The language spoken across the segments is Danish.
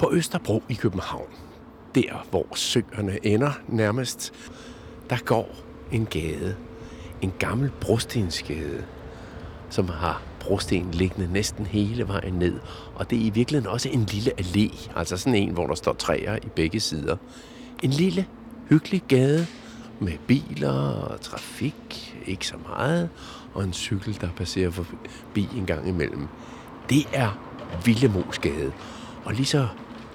På Østerbro i København, der hvor søerne ender nærmest, der går en gade. En gammel brostensgade, som har brosten liggende næsten hele vejen ned. Og det er i virkeligheden også en lille allé, altså sådan en, hvor der står træer i begge sider. En lille, hyggelig gade med biler og trafik, ikke så meget, og en cykel, der passerer forbi en gang imellem. Det er Villemosgade, og lige så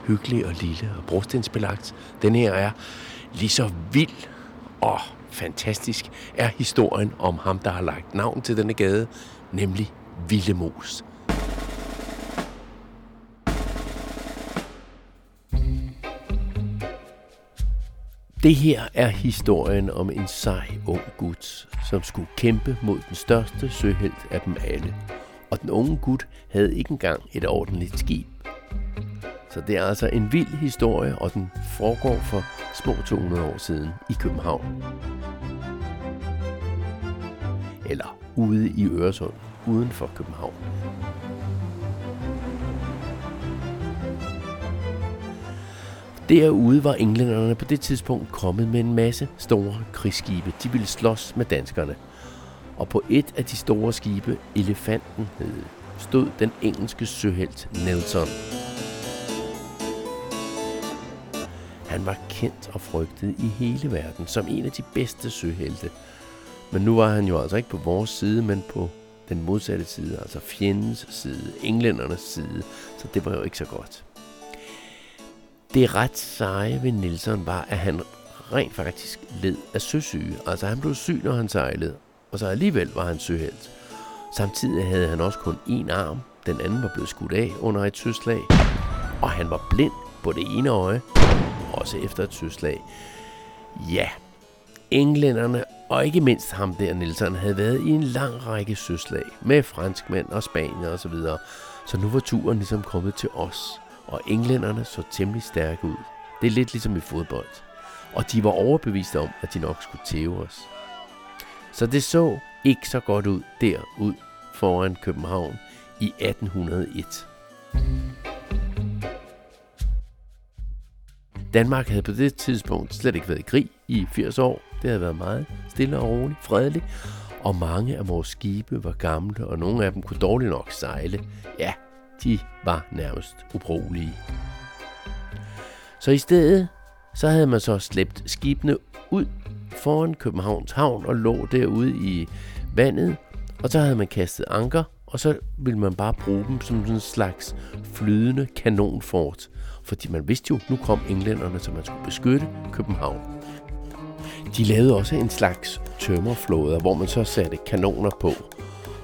hyggelig og lille og brostensbelagt den her er, lige så vild og fantastisk er historien om ham, der har lagt navn til denne gade, nemlig Villemos. Det her er historien om en sej ung gut, som skulle kæmpe mod den største søhelt af dem alle. Og den unge gut havde ikke engang et ordentligt skib. Så det er altså en vild historie, og den foregår for små 200 år siden i København. Eller ude i Øresund, uden for København. Derude var englænderne på det tidspunkt kommet med en masse store krigsskibe. De ville slås med danskerne. Og på et af de store skibe, Elefanten hed, stod den engelske søhelt Nelson. Han var kendt og frygtet i hele verden som en af de bedste søhelte. Men nu var han jo altså ikke på vores side, men på den modsatte side, altså fjendens side, englændernes side, så det var jo ikke så godt. Det ret seje ved Nelson var, at han rent faktisk led af søsyge. Altså han blev syg, når han sejlede, og så alligevel var han søhelt. Samtidig havde han også kun én arm, den anden var blevet skudt af under et søslag, og han var blind på det ene øje, også efter et søslag. Ja, englænderne og ikke mindst ham der, Nielsen, havde været i en lang række søslag med franskmænd og spanier osv. Så, videre. så nu var turen ligesom kommet til os, og englænderne så temmelig stærke ud. Det er lidt ligesom i fodbold. Og de var overbeviste om, at de nok skulle tæve os. Så det så ikke så godt ud derud foran København i 1801. Danmark havde på det tidspunkt slet ikke været i krig i 80 år. Det havde været meget stille og roligt, fredeligt. Og mange af vores skibe var gamle, og nogle af dem kunne dårligt nok sejle. Ja, de var nærmest ubrugelige. Så i stedet, så havde man så slæbt skibene ud foran Københavns Havn og lå derude i vandet, og så havde man kastet anker, og så ville man bare bruge dem som sådan en slags flydende kanonfort. Fordi man vidste jo, nu kom englænderne, så man skulle beskytte København. De lavede også en slags tømmerflåder, hvor man så satte kanoner på.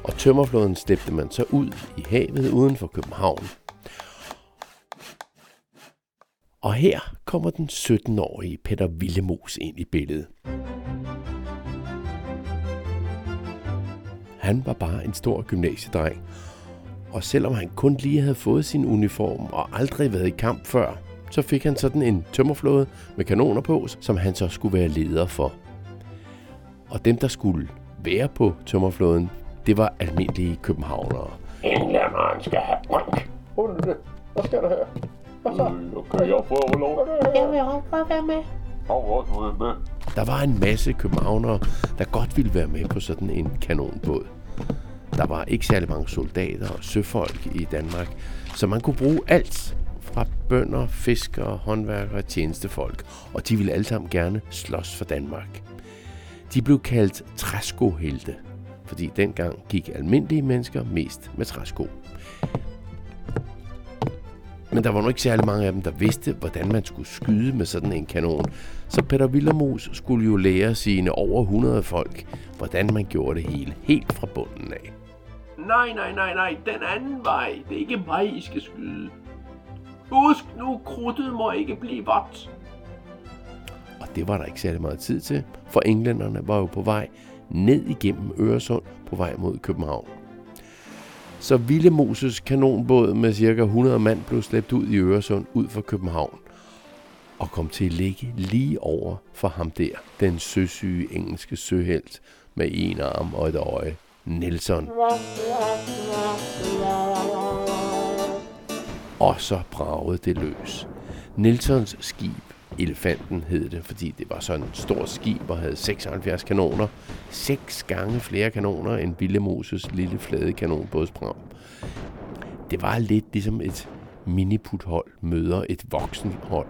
Og tømmerflåden slæbte man så ud i havet uden for København. Og her kommer den 17-årige Peter Villemos ind i billedet. Han var bare en stor gymnasiedreng, og selvom han kun lige havde fået sin uniform og aldrig været i kamp før, så fik han sådan en tømmerflåde med kanoner på, som han så skulle være leder for. Og dem, der skulle være på tømmerflåden, det var almindelige københavnere. Englænderen skal have. Hunde, hvad skal der her? Så? Øh, okay, jeg får lov. Jeg vil også godt være med. Jeg med. Der var en masse københavnere, der godt ville være med på sådan en kanonbåd. Der var ikke særlig mange soldater og søfolk i Danmark, så man kunne bruge alt fra bønder, fiskere, håndværkere og tjenestefolk, og de ville alle sammen gerne slås for Danmark. De blev kaldt træskohelte, fordi dengang gik almindelige mennesker mest med træsko. Men der var nok ikke særlig mange af dem, der vidste, hvordan man skulle skyde med sådan en kanon. Så Peter Villermus skulle jo lære sine over 100 folk, hvordan man gjorde det hele, helt fra bunden af. Nej, nej, nej, nej, den anden vej. Det er ikke mig, I skal skyde. Husk nu, krudtet må ikke blive vådt. Og det var der ikke særlig meget tid til, for englænderne var jo på vej ned igennem Øresund på vej mod København. Så Ville Moses kanonbåd med cirka 100 mand blev slæbt ud i Øresund ud fra København og kom til at ligge lige over for ham der, den søsyge engelske søhelt med en arm og et øje, Nelson. Og så bragede det løs. Nelsons skib, Elefanten hed det, fordi det var sådan et stort skib og havde 76 kanoner. Seks gange flere kanoner end Villemoses lille flade kanonbådsbram. Det var lidt ligesom et miniputhold møder et voksenhold,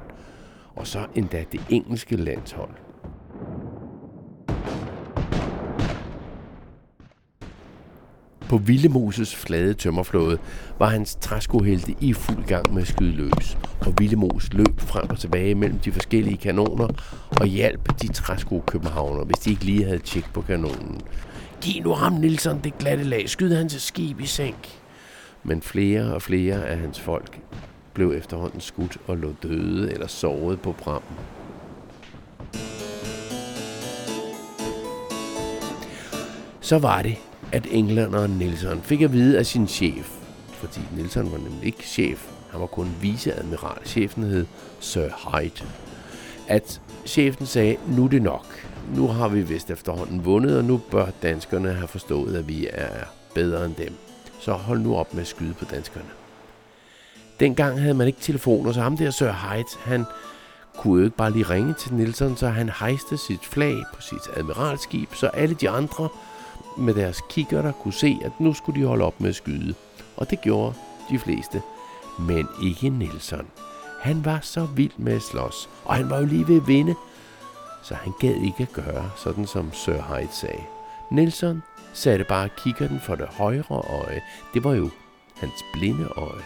og så endda det engelske landshold. På Villemoses flade tømmerflåde var hans træskohelte i fuld gang med at skyde løs, og Villemos løb frem og tilbage mellem de forskellige kanoner og hjalp de træsko københavner, hvis de ikke lige havde tjek på kanonen. Giv nu ham, Nilsson, det glatte lag. Skyd hans skib i sænk. Men flere og flere af hans folk blev efterhånden skudt og lå døde eller såret på prammen. Så var det, at englænderen Nelson fik at vide af sin chef, fordi Nelson var nemlig ikke chef, han var kun viceadmiral, chefen hed Sir Hyde, at chefen sagde, nu er det nok. Nu har vi vist efterhånden vundet, og nu bør danskerne have forstået, at vi er bedre end dem. Så hold nu op med at skyde på danskerne. Dengang havde man ikke telefoner, så ham der Sir Hyde, han kunne jo ikke bare lige ringe til Nelson, så han hejste sit flag på sit admiralskib, så alle de andre med deres der kunne se, at nu skulle de holde op med at skyde. Og det gjorde de fleste. Men ikke Nelson. Han var så vild med at slås, og han var jo lige ved at vinde. Så han gad ikke at gøre, sådan som Sir Hyde sagde. Nelson satte bare kikkerten for det højre øje. Det var jo hans blinde øje.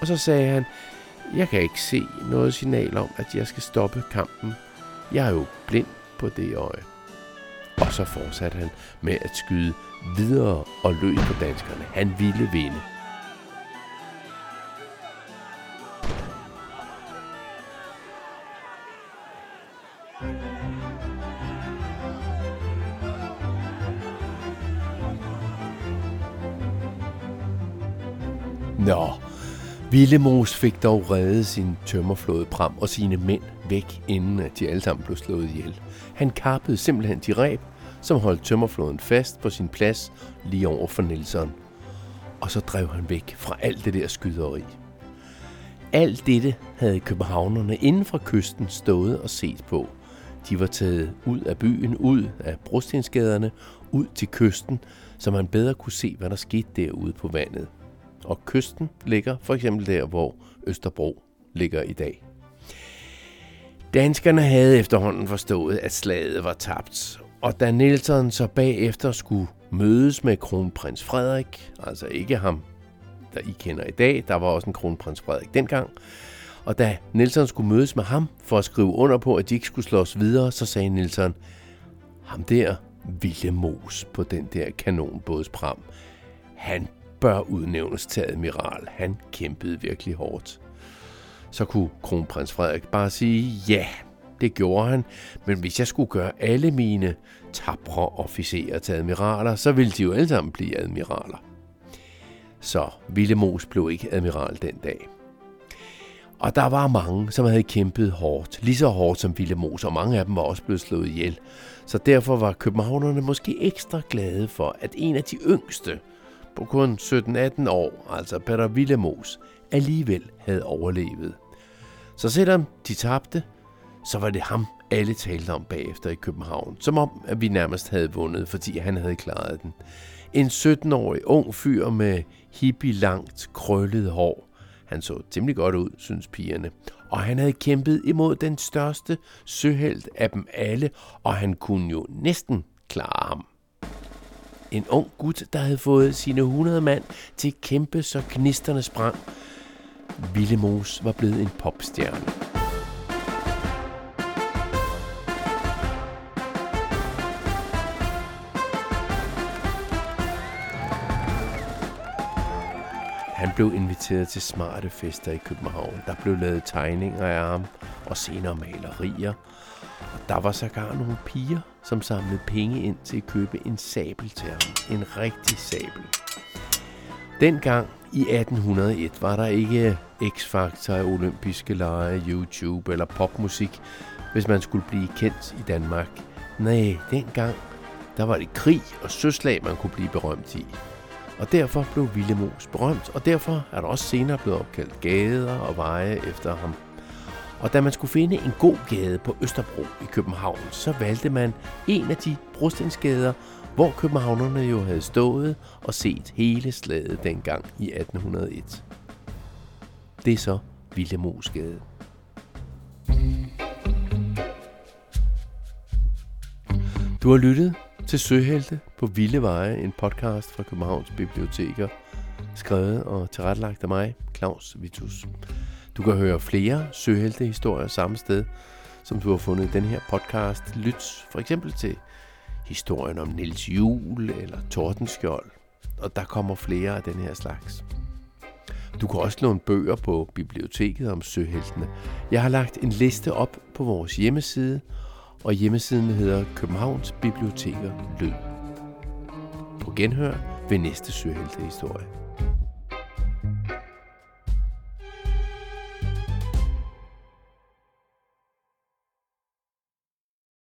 Og så sagde han, jeg kan ikke se noget signal om, at jeg skal stoppe kampen. Jeg er jo blind på det øje. Og så fortsatte han med at skyde videre og løs på danskerne. Han ville vinde. Nå, Villemos fik dog reddet sin tømmerflåde Pram og sine mænd væk, inden at de alle sammen blev slået ihjel. Han kappede simpelthen de ræb, som holdt tømmerflåden fast på sin plads lige over for Nelson. Og så drev han væk fra alt det der skyderi. Alt dette havde københavnerne inden fra kysten stået og set på. De var taget ud af byen, ud af brostensgaderne, ud til kysten, så man bedre kunne se, hvad der skete derude på vandet. Og kysten ligger for eksempel der, hvor Østerbro ligger i dag. Danskerne havde efterhånden forstået, at slaget var tabt, og da Nelson så bagefter skulle mødes med kronprins Frederik, altså ikke ham, der I kender i dag, der var også en kronprins Frederik dengang, og da Nelson skulle mødes med ham for at skrive under på, at de ikke skulle slås videre, så sagde Nelson, ham der Ville Mos på den der kanonbådspram, han bør udnævnes til admiral. Han kæmpede virkelig hårdt. Så kunne kronprins Frederik bare sige, ja, det gjorde han, men hvis jeg skulle gøre alle mine tapre officerer til admiraler, så ville de jo alle sammen blive admiraler. Så Villemos blev ikke admiral den dag. Og der var mange, som havde kæmpet hårdt, lige så hårdt som Villemos, og mange af dem var også blevet slået ihjel. Så derfor var københavnerne måske ekstra glade for, at en af de yngste, på kun 17-18 år, altså Peter Villemos, alligevel havde overlevet. Så selvom de tabte, så var det ham, alle talte om bagefter i København. Som om, at vi nærmest havde vundet, fordi han havde klaret den. En 17-årig ung fyr med hippie langt, krøllet hår. Han så temmelig godt ud, synes pigerne. Og han havde kæmpet imod den største søhelt af dem alle, og han kunne jo næsten klare ham. En ung gut, der havde fået sine 100 mand til at kæmpe, så knisterne sprang. Villemos var blevet en popstjerne. Han blev inviteret til smarte fester i København. Der blev lavet tegninger af ham og senere malerier. Og der var sågar nogle piger, som samlede penge ind til at købe en sabel til ham. En rigtig sabel. Dengang i 1801 var der ikke X-Factor, olympiske lege, YouTube eller popmusik, hvis man skulle blive kendt i Danmark. Nej, dengang der var det krig og søslag, man kunne blive berømt i. Og derfor blev Villemos berømt, og derfor er der også senere blevet opkaldt gader og veje efter ham. Og da man skulle finde en god gade på Østerbro i København, så valgte man en af de brostensgader, hvor københavnerne jo havde stået og set hele slaget dengang i 1801. Det er så Villemosgade. Du har lyttet til Søhelte på Vilde Veje, en podcast fra Københavns Biblioteker, skrevet og tilrettelagt af mig, Claus Vitus. Du kan høre flere Søhelte historier samme sted, som du har fundet den her podcast. Lyt for eksempel til historien om Nils Jul eller Tordenskjold, og der kommer flere af den her slags. Du kan også låne bøger på biblioteket om søheltene. Jeg har lagt en liste op på vores hjemmeside, og hjemmesiden hedder Københavns Biblioteker Lyd. På genhør ved næste søheltehistorie.